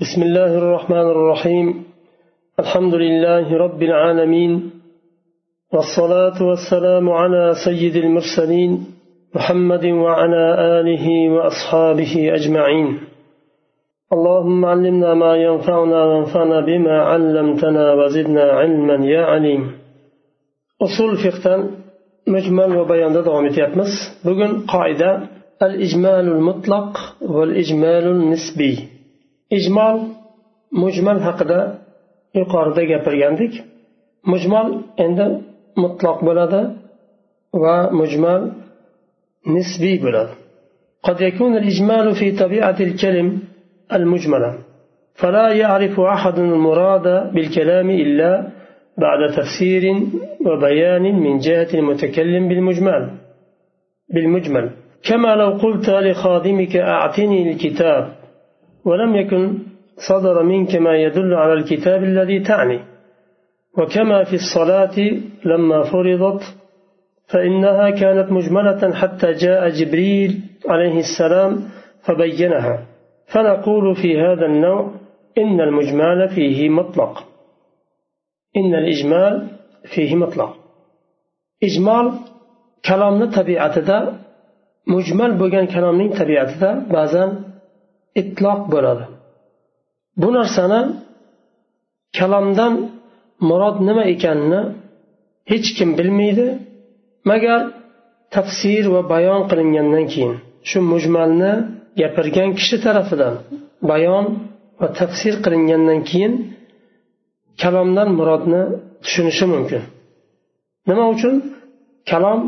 بسم الله الرحمن الرحيم. الحمد لله رب العالمين. والصلاة والسلام على سيد المرسلين محمد وعلى آله وأصحابه أجمعين. اللهم علمنا ما ينفعنا وانفعنا بما علمتنا وزدنا علما يا عليم. أصول فقه مجمل وبيان دوام يتياتمس. بقول قاعدة الإجمال المطلق والإجمال النسبي. Ijmol mujmal haqida yuqorida gapirgandik. Mujmal endi mutloq bo'ladi va mujmal nisbiy bo'ladi. قد يكون الإجمال في طبيعة الكلم المجملة فلا يعرف أحد المراد بالكلام إلا بعد تفسير وبيان من جهة المتكلم بالمجمل بالمجمل كما لو قلت لخادمك أعطني الكتاب ولم يكن صدر منك ما يدل على الكتاب الذي تعني. وكما في الصلاة لما فرضت فإنها كانت مجملة حتى جاء جبريل عليه السلام فبينها. فنقول في هذا النوع إن المجمال فيه مطلق. إن الإجمال فيه مطلق. إجمال كلامنا طبيعة مجمل بوغان كلامنا طبيعة بعضا itloq bo'ladi. Bu narsani kalomdan murod nima ekanini hech kim bilmaydi. Magar tafsir va bayon qilingandan keyin shu mujmalni gapirgan kishi tarafidan bayon va tafsir qilingandan keyin kalomdan murodni tushunishi mumkin. Nima uchun? Kalom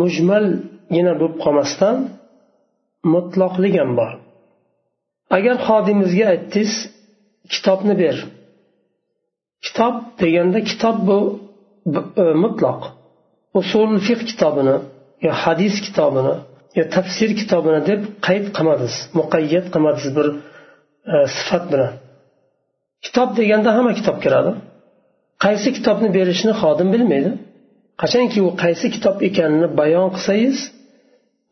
mujmalgina bo'lib qolmasdan mutloqlik ham bor. Agar xodimingizga aytdingiz kitobni ber. Kitob deganda kitob bu e, mutloq usul fiq kitobini yo hadis kitobini yo tafsir kitobini deb qayd qilmadingiz. Muqayyat qilmadingiz bir e, sifat bilan. Kitob deganda hamma kitob kiradi. Qaysi kitobni berishni xodim bilmaydi. Qachonki u qaysi kitob ekanini bayon qilsangiz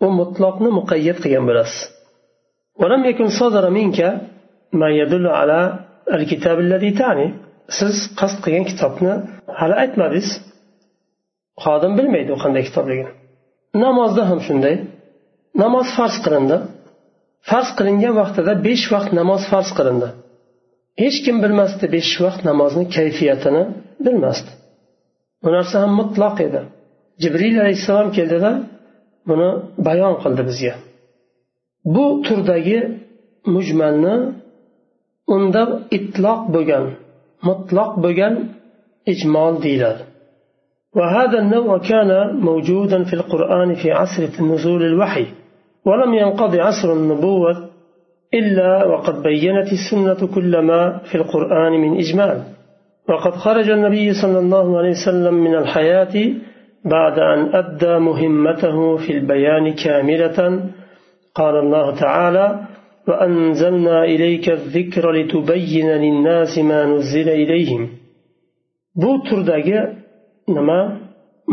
u mutloqni muqayyat qilgan bo'lasiz. ولم يكن صدر منك ما يدل على الكتاب الذي تعني siz qasd qilgan kitobni hali aytmadingiz xodim bilmaydi u qanday kitobligini namozda ham shunday namoz farz qilindi farz qilingan vaqtida besh vaqt namoz farz qilindi hech kim bilmasdi besh vaqt namozni kayfiyatini bilmasdi bu narsa ham mutloq edi jibril alayhissalom keldida buni bayon qildi bizga Bu turdagi mujmalni unda itloq bo'lgan mutloq bo'lgan ijmol deyiladi. وهذا النوع كان موجودا في القرآن في عصر نزول الوحي ولم ينقض عصر النبوة إلا وقد بينت السنة كل ما في القرآن من إجمال وقد خرج النبي صلى الله عليه وسلم من الحياة بعد أن أدى مهمته في البيان كاملة قال الله تعالى وأنزلنا إليك الذكر لتبين للناس ما نزل إليهم bu turdagi nima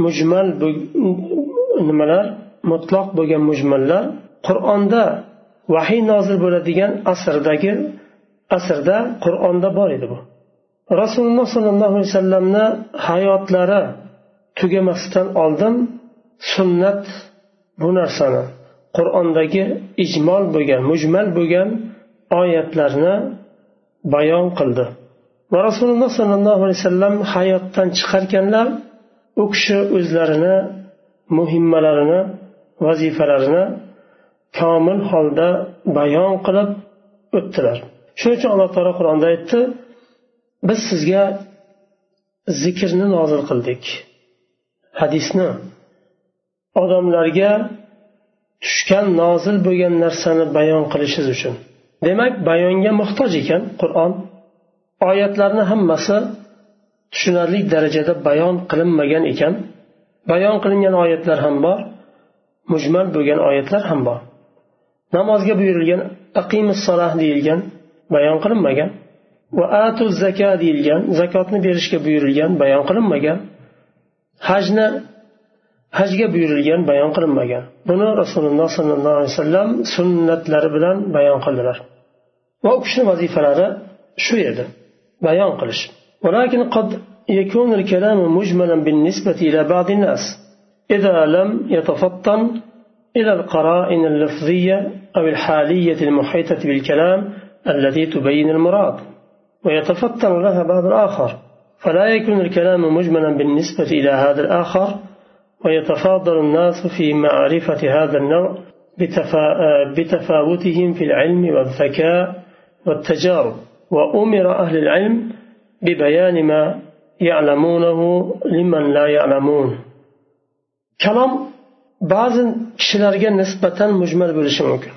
mujmal nimalar mutloq bo'lgan mujmallar qur'onda vahiy nozil bo'ladigan asrdagi asrda qur'onda bor edi bu rasululloh sollallohu alayhi vasallamni hayotlari tugamasdan oldin sunnat bu narsani qur'ondagi ijmol bo'lgan mujmal bo'lgan oyatlarni bayon qildi. Va rasululloh sollallohu alayhi vasallam hayotdan chiqarkanlar u kishi o'zlarini muhimmalarini vazifalarini komil holda bayon qilib o'tdilar. Shuning uchun alloh taolo qur'onda aytdi biz sizga zikrni nozil qildik hadisni odamlarga tushgan nozil bo'lgan narsani bayon qilishingiz uchun. Demak bayonga muhtoj ekan qur'on. Oyatlarni hammasi tushunarli darajada bayon qilinmagan ekan. Bayon qilingan oyatlar ham bor mujmal bo'lgan oyatlar ham bor. Namozga buyurilgan aqimus saloh deyilgan bayon qilinmagan. Va atu zaka deyilgan zakotni berishga buyurilgan bayon qilinmagan. Hajni hajga buyurilgan bayon qilinmagan. Buni rasululloh sollallohu alayhi vasallam sunnatlari bilan bayon qildilar. Va u kishini vazifalari shu edi. Bayon qilish. ولكن قد يكون الكلام مجملا بالنسبة إلى بعض الناس إذا لم يتفطن إلى القرائن اللفظية أو الحالية المحيطة بالكلام التي تبين المراد ويتفطن لها بعض الآخر فلا يكون الكلام مجملا بالنسبة إلى هذا الآخر ويتفاضل الناس في معرفة هذا النوع بتفاوتهم في العلم والذكاء والتجارب. وأمر أهل العلم ببيان ما يعلمونه لمن لا يعلمون. كلام بعض كشلرغة نسبة مجمل بلش ممكن.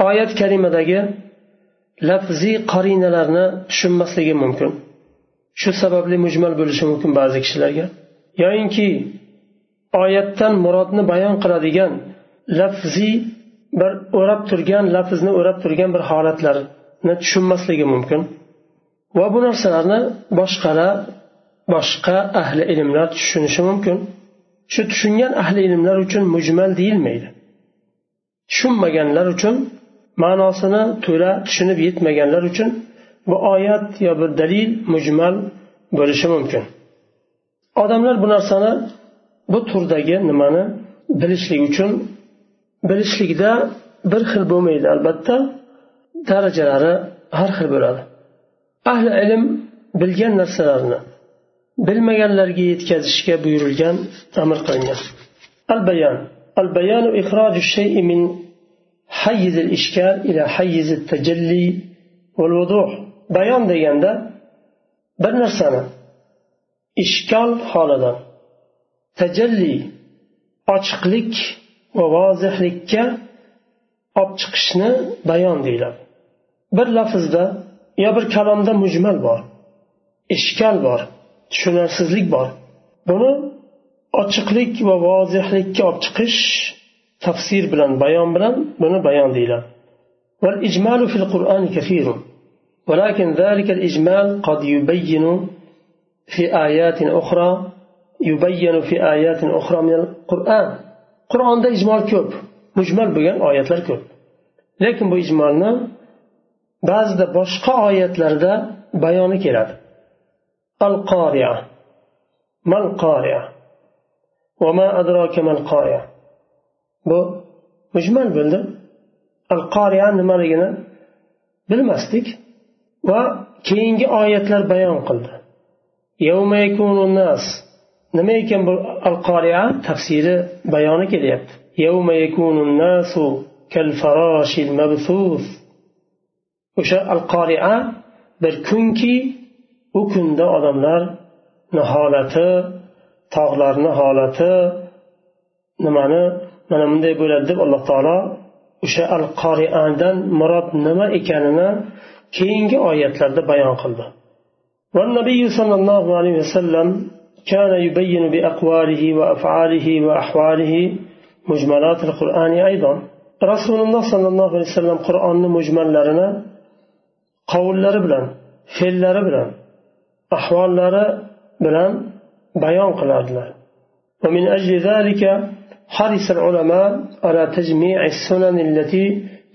آية كريمة دقي لفظي قرينة لرنا شمس ممكن. شو سبب لي مجمل بلش ممكن بعض كشلرغة يعني oyatdan murodni bayon qiladigan lafziy bir o'rab turgan lafzni o'rab turgan bir holatlarni tushunmasligi mumkin. Va bu narsalarni boshqalar boshqa ahli ilmlar tushunishi mumkin. Shu tushungan ahli ilmlar uchun mujmal deyilmaydi. Tushunmaganlar uchun ma'nosini to'la tushunib yetmaganlar uchun bu oyat yo bir dalil mujmal bo'lishi mumkin. Odamlar bu narsani bu turdagi nimani bilishlik uchun bilishlikda bir xil bo'lmaydi albatta. Darajalari har xil bo'ladi. Ahli ilm bilgan narsalarni bilmaganlarga yetkazishga buyurilgan amr qilingan. Al bayan al bayanu ikhroju shay'i min hayyiz al ishkal ila hayyiz al tajalli wal wuduh bayon deganda bir narsani ishkal holidan tajalli ochiqlik va vozihlikka olib chiqishni bayon deyiladi bir lafzda yo bir kalomda mujmal bor ishkal bor tushunarsizlik bor buni ochiqlik va vozihlikka olib chiqish tafsir bilan bayon bilan buni bayon deyiladi والإجمال في القرآن كثير ولكن ذلك الإجمال قد يبين في آيات أخرى yubayyanu fi ayatin ukhra min qur'on qur'onda ijmol ko'p mujmal bo'lgan oyatlar ko'p. Lekin bu ijmolni ba'zida boshqa oyatlarda bayoni keladi. Al qoriya mal qoriya va ma adroka mal qoriya bu mujmal bo'ldi. Al qoriya nimaligini bilmasdik va keyingi oyatlar bayon qildi. nima ekan bu al qoriya tafsiri bayoni kelyapti. O'sha al qoriya bir kunki u kunda odamlar niholati tog'larni holati nimani mana bunday bo'ladi deb alloh taolo o'sha al qoriadan murod nima ekanini keyingi oyatlarda bayon qildi. Va nabiy sollallohu alayhi vasallam كان يبين بأقواله وأفعاله وأحواله مجملات القرآن أيضا. رسول الله صلى الله عليه وسلم قرآن مجمل لنا qavllari bilan fe'llari bilan ahvollari bilan bayon qilardilar ومن أجل ذلك حرص العلماء على تجميع السنن التي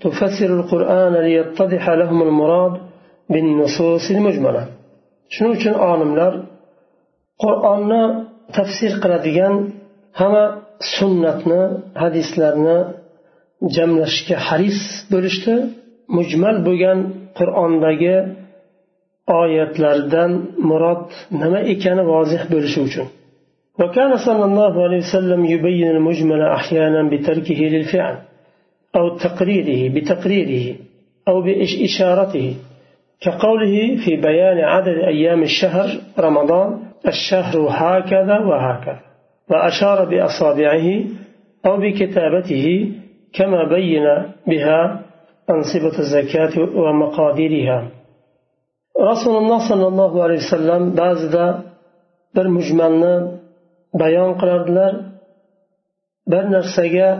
تفسر القرآن ليتضح لهم المراد بالنصوص المجملة. شنو uchun olimlar qur'onni tafsir qiladigan hamma sunnatni hadislarni jamlashga haris bo'lishdi mujmal bo'lgan qur'ondagi oyatlardan murod nima ekani vozih bo'lishi uchun وكان صلى الله عليه وسلم يبين المجمل أحيانا بتركه للفعل أو تقريره بتقريره أو بإشارته كقوله في بيان عدد أيام الشهر رمضان الشهر هكذا وهكذا وأشار بأصابعه أو بكتابته كما بين بها أنصبة الزكاة ومقاديرها. رسول الله صلى الله عليه وسلم بازد بر مجملنا بيان قلردلر بر نرسجا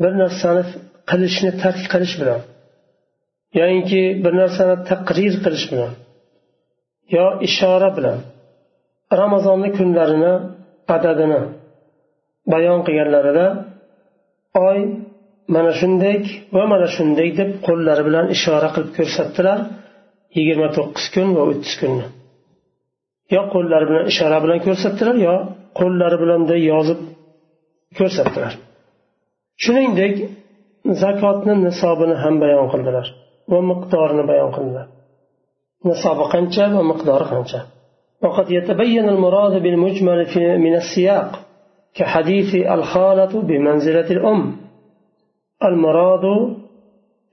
بر نرسانف قلشنا ترك قلش بنا يعني بر نرسانف تقرير قلش بنا يا إشارة بنا ramazonni kunlarini adadini bayon qilganlarida oy mana shunday va mana shunday deb qo'llari bilan ishora qilib ko'rsatdilar. Yigirma to'qqiz kun va o'ttiz kunni. Yo qo'llari bilan ishora bilan ko'rsatdilar yo qo'llari bilan yozib ko'rsatdilar. Shuningdek zakotni nisobini ham bayon qildilar va miqdorini bayon qildilar. Nisobi qancha va miqdori qancha? وقد يتبين المراد بالمجمل من السياق كحديث الخالة بمنزلة الأم المراد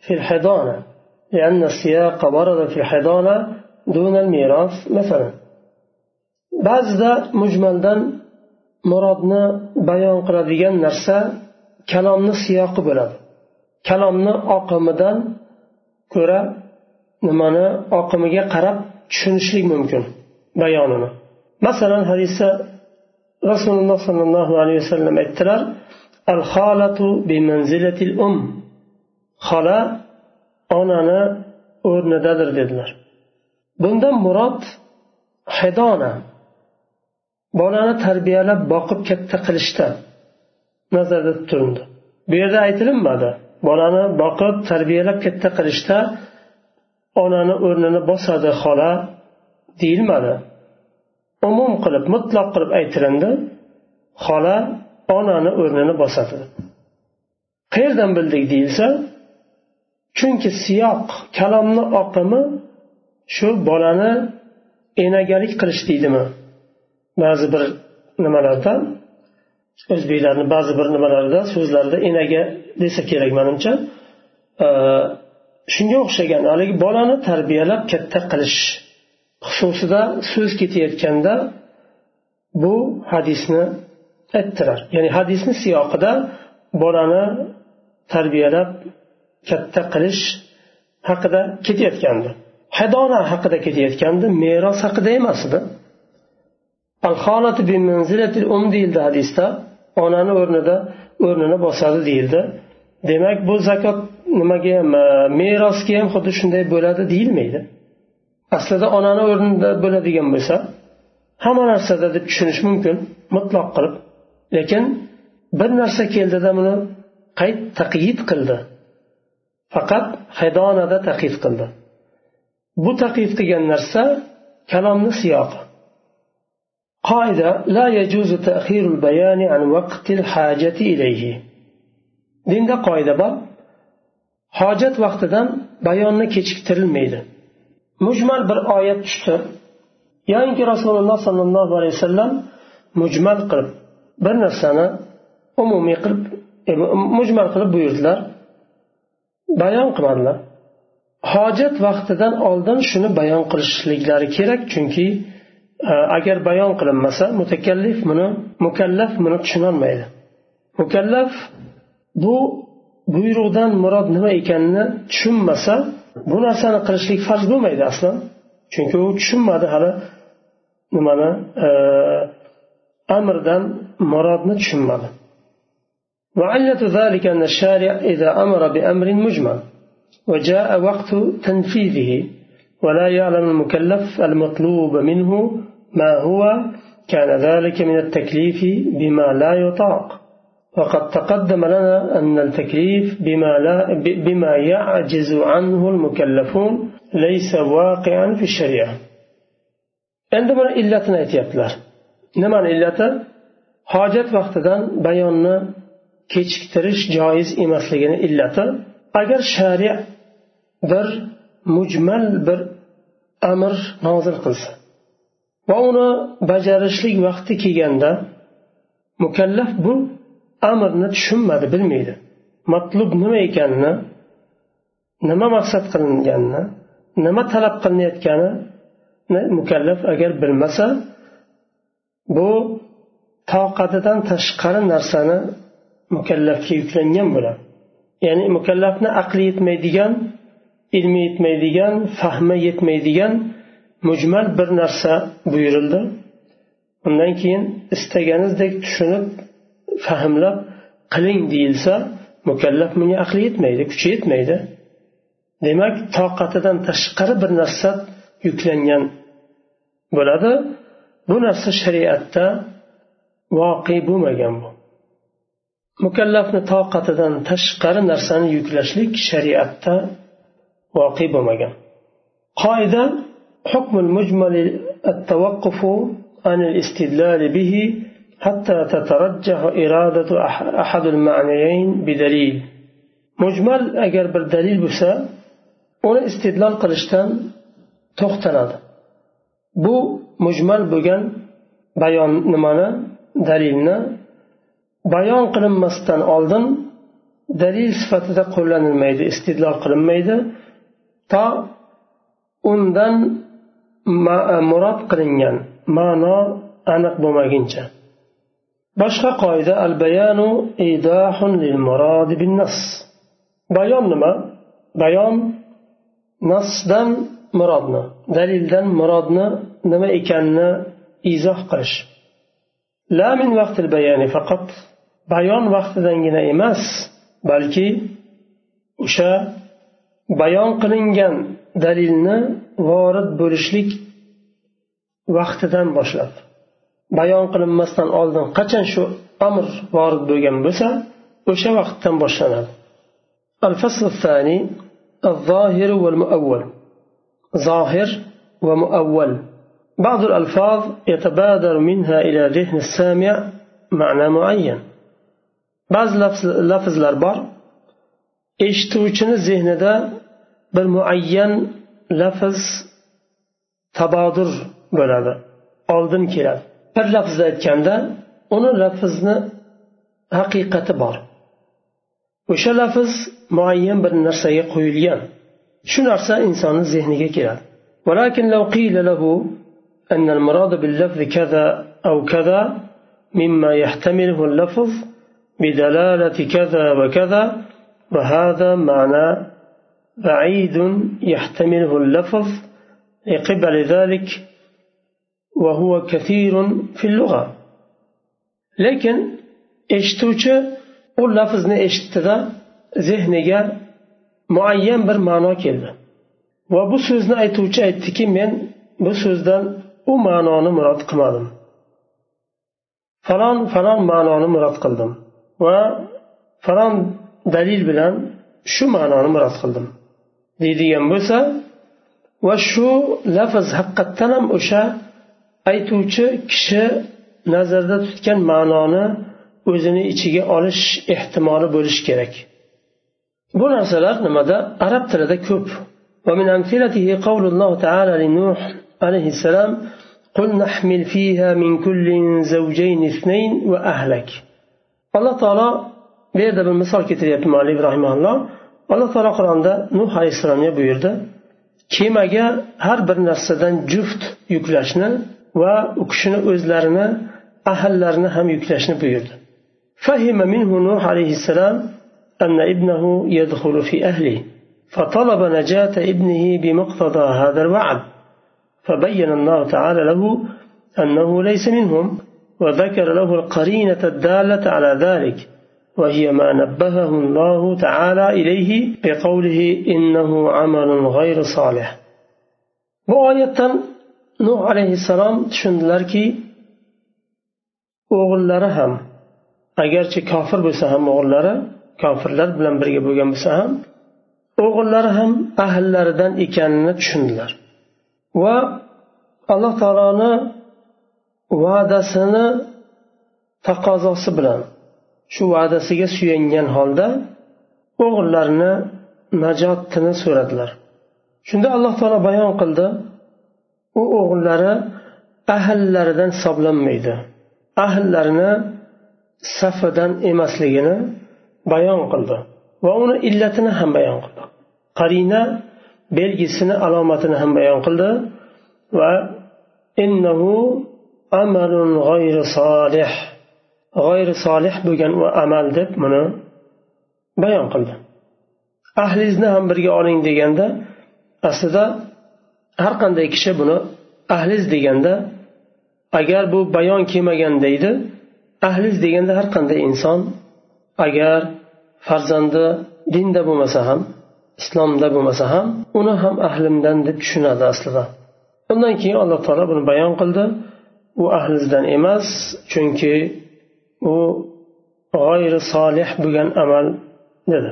في الحضانة لأن السياق ورد في الحضانة دون الميراث مثلا ba'zida mujmaldan murodni bayon qiladigan narsa kalomni siyoqi bo'ladi kalomni oqimidan ko'ra nimani oqimiga qarab tushunishlik mumkin bayonini. Masalan hadisda rasululloh sollallohu alayhi vasallam aytdilar al xolatu bi manzilatil um. Xola onani o'rnidadir dedilar. Bundan murod hidona bolani tarbiyalab boqib katta qilishda nazarda tutildi. Bu yerda aytilinmadi bolani boqib tarbiyalab katta qilishda onani o'rnini bosadi xola deyilmadi. Umum qilib mutloq qilib aytilindi xola onani o'rnini bosadi. Qayerdan bildik deyilsa chunki siyoq kalomni oqimi shu bolani enagalik qilish deydimi? Ba'zi bir nimalarda o'zbeklarni ba'zi bir nimalarida so'zlarida enaga desa kerak manimcha e, shunga o'xshagan haligi bolani tarbiyalab katta qilish xususida so'z ketayotganda bu hadisni aytdilar. Ya'ni hadisni siyoqida bolani tarbiyalab katta qilish haqida ketayotgandi. Hadona haqida ketayotgandi meros haqida emas edi. Um deyildi hadisda. Onani o'rnida o'rnini bosadi deyildi. Demak bu zakot nimaga ham merosga ham xuddi shunday bo'ladi deyilmaydi. aslida onani o'rnida bo'ladigan bo'lsa hamma narsada deb tushunish mumkin mutloq qilib. Lekin bir narsa keldida buni qayt taqyid qildi? Faqat haydonada taqid qildi. Bu taqid qilgan narsa kalomni siyoqi. Qoida la yajuzu ta'khirul bayani an vaqtil hajati ilayhi. Dinda qoida bor. Hojat vaqtidan bayonni kechiktirilmaydi. Mujmal bir oyat tushdi yoinki rasululloh sollallohu alayhi vasallam mujmal qilib bir narsani umumiy qilib e, mujmal qilib buyurdilar. Bayon qilmadilar. Hojat vaqtidan oldin shuni bayon qilishliklari kerak chunki e, agar bayon qilinmasa mutakallif buni mukallaf buni tushunolmaydi. Mukallaf bu buyruqdan murod nima ekanini tushunmasa bu narsani qilishlik farz bo'lmaydi aslan. Chunki u tushunmadi hali nimani e, amrdan murodni tushunmadi. وعلة ذلك أن الشارع إذا أمر بأمر مجمل وجاء وقت تنفيذه ولا يعلم المكلف المطلوب منه ما هو كان ذلك من التكليف بما لا يطاق وقد تقدم لنا أن التكليف بما, لا بما يعجز عنه المكلفون ليس واقعا في الشريعة عندما illatini aytyaptilar nimani illati hojat vaqtidan bayonni kechiktirish joiz emasligini illati agar shariat bir mujmal bir amr nozil qilsa va uni bajarishlik vaqti kelganda mukallaf bu amrni tushunmadi bilmaydi. Matlub nima ekanini nima maqsad qilinganini nima talab qilinayotganini mukallaf agar bilmasa bu toqatidan tashqari narsani mukallafga yuklangan bo'ladi. Ya'ni mukallafni aqli yetmaydigan ilmi yetmaydigan fahmi yetmaydigan mujmal bir narsa buyurildi. Undan keyin istaganizdek tushunib fahmlab qiling deyilsa mukallaf bunga aqli yetmaydi kuchi yetmaydi demak toqatidan tashqari bir narsa yuklangan bo'ladi bu narsa shariatda voqe bo'lmagan bu mukallafni toqatidan tashqari narsani yuklashlik shariatda voqe bo'lmagan qoida حكم المجمل التوقف عن الاستدلال به حتى تترجح إرادة أحد المعنيين بدليل مجمل أجر بالدليل بسا uni istidlol qilishdan to'xtaladi bu mujmal bo'lgan bayon nimani dalilni bayon qilinmasdan oldin dalil sifatida qo'llanilmaydi istidlol qilinmaydi to undan murod qilingan ma'no aniq bo'lmaguncha boshqa qoida al bayanu idahun lil murad bin nas bayon nima? Bayon nasdan murodni dalildan murodni nima ekanini izoh qilish. La min vaqtil bayani faqat bayon vaqtidangina emas balki o'sha bayon qilingan dalilni vorid bo'lishlik vaqtidan boshlab bayon qilinmasdan oldin qachon shu amr vorid bo'lgan bo'lsa o'sha vaqtdan boshlanadi الفصل الثاني الظاهر والمؤول ظاهر ومؤول بعض الألفاظ يتبادر منها إلى ذهن السامع معنى معين بعض لفظ الأربع eshituvchini zehnida bir muayyan lafz tabodur bo'ladi oldin keladi Bir lafzni aytganda uni lafzni haqiqati bor o'sha lafz muayyan bir narsaga qo'yilgan shu narsa insonni zehniga keladi ولكن لو قيل له أن المراد باللفظ كذا أو كذا مما يحتمله اللفظ بدلالة كذا وكذا وهذا معنى بعيد يحتمله اللفظ لقبل ذلك وهو كثير في اللغة لكن eshituvchi u lafzni eshitdida zehniga muayyan bir ma'no keldi va bu so'zni aytuvchi aytdiki men bu so'zdan u ma'noni murod qilmadim falon falon ma'noni murod qildim va falon dalil bilan shu ma'noni murod qildim deydigan bo'lsa va shu lafz haqiqatdan ham o'sha aytuvchi kishi nazarda tutgan ma'noni o'zini ichiga olish ehtimoli bo'lishi kerak bu narsalar nimada arab tilida ko'p ومن أمثلته قول الله تعالى لنوح عليه السلام قل نحمل فيها من كل زوجين اثنين وأهلك الله تعالى bu yerda bir misol keltiryapti muallif rahimaulloh alloh taolo qur'onda nuh alayhissalomga buyurdi kemaga har bir narsadan juft yuklashni va u kishini o'zlarini ahallarini ham yuklashni buyurdi. فهم منه نوح عليه السلام أن ابنه يدخل في أهله فطلب نجاة ابنه بمقتضى هذا الوعد فبين الله تعالى له أنه ليس منهم وذكر له القرينة الدالة على ذلك وهي ما نبهه الله تعالى إليه بقوله إنه عمل غير صالح oyatdan nuh alayhissalom tushundilarki o'g'illari ham agarchi kofir bo'lsa ham o'g'illari kofirlar bilan birga bo'lgan bo'lsa ham o'g'illari ham ahllaridan ekanini tushundilar. Va alloh taoloni va'dasini taqozosi bilan shu va'dasiga suyangan holda o'g'illarini najotini so'radilar. Shunda alloh taolo bayon qildi. U o'g'illari ahllaridan hisoblanmaydi. Ahllarini safidan emasligini bayon qildi va uni illatini ham bayon qildi. Qarina belgisini alomatini ham bayon qildi va innahu amalun g'ayri solih g'ayri solih bo'lgan u amal deb buni bayon qildi. Ahlingizni ham birga oling deganda aslida har qanday kishi buni ahliz deganda agar bu bayon kelmagan deydi ahliz deganda har qanday inson agar farzandi dinda bo'lmasa ham islomda bo'lmasa ham uni ham ahlimdan deb tushunadi aslida. Undan keyin alloh taolo buni bayon qildi. U ahlizdan emas chunki u g'oyri solih bo'lgan amal dedi.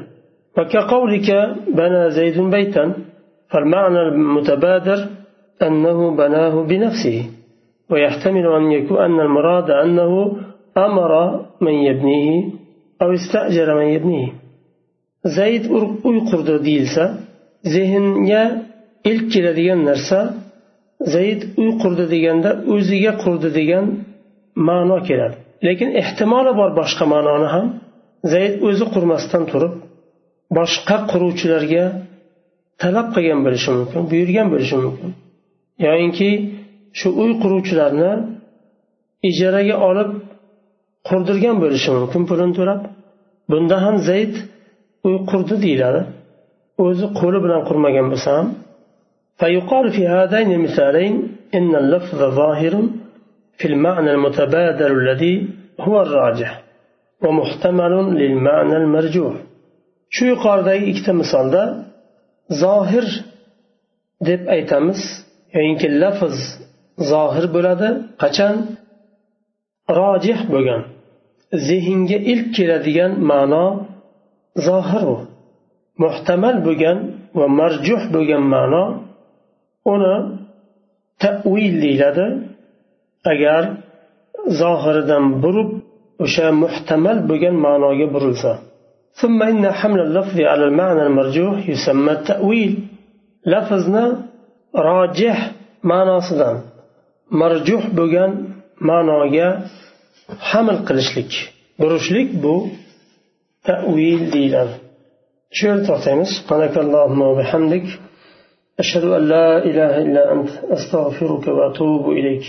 وكقولك بنى زيد بيتا فالمعنى المتبادر أنه بناه بنفسه ويحتمل أن يكون أن المراد أنه أمر من يبنيه أو استأجر من يبنيه zayd uy qurdi deyilsa zehnga ilk keladigan narsa zayd uy qurdi deganda o'ziga qurdi degan ma'no keladi lekin ehtimoli bor boshqa ma'noni ham zayd o'zi qurmasdan turib boshqa quruvchilarga talab qilgan bo'lishi mumkin buyurgan bo'lishi mumkin yoyinki shu uy quruvchilarni ijaraga olib qurdirgan bo'lishi mumkin pulini to'lab bunda ham zayd uy qurdi deyiladi o'zi qo'li bilan qurmagan bo'lsa ham فيقال في هذين المثالين إن اللفظ ظاهر في المعنى المتبادل الذي هو الراجح ومحتمل للمعنى المرجوح shu yuqoridagi ikkita misolda zohir deb aytamiz. Yoyinki lafz zohir bo'ladi. Qachon? Rojih bo'lgan. Zehnga ilk keladigan ma'no zohir u muhtamal bo'lgan va marjuh bo'lgan ma'no uni tavil deyiladi. Agar zohiridan burib o'sha muhtamal bo'lgan ma'noga burilsa. ثم إن حمل اللفظ على المعنى المرجوح يسمى التأويل لفظنا راجح ma'nosidan marjuh bo'lgan ma'noga haml qilishlik burishlik bu tavil deyiladi shu yerda to'xtaymiz أشهد أن لا إله إلا أنت. أستغفرك وأتوب إليك.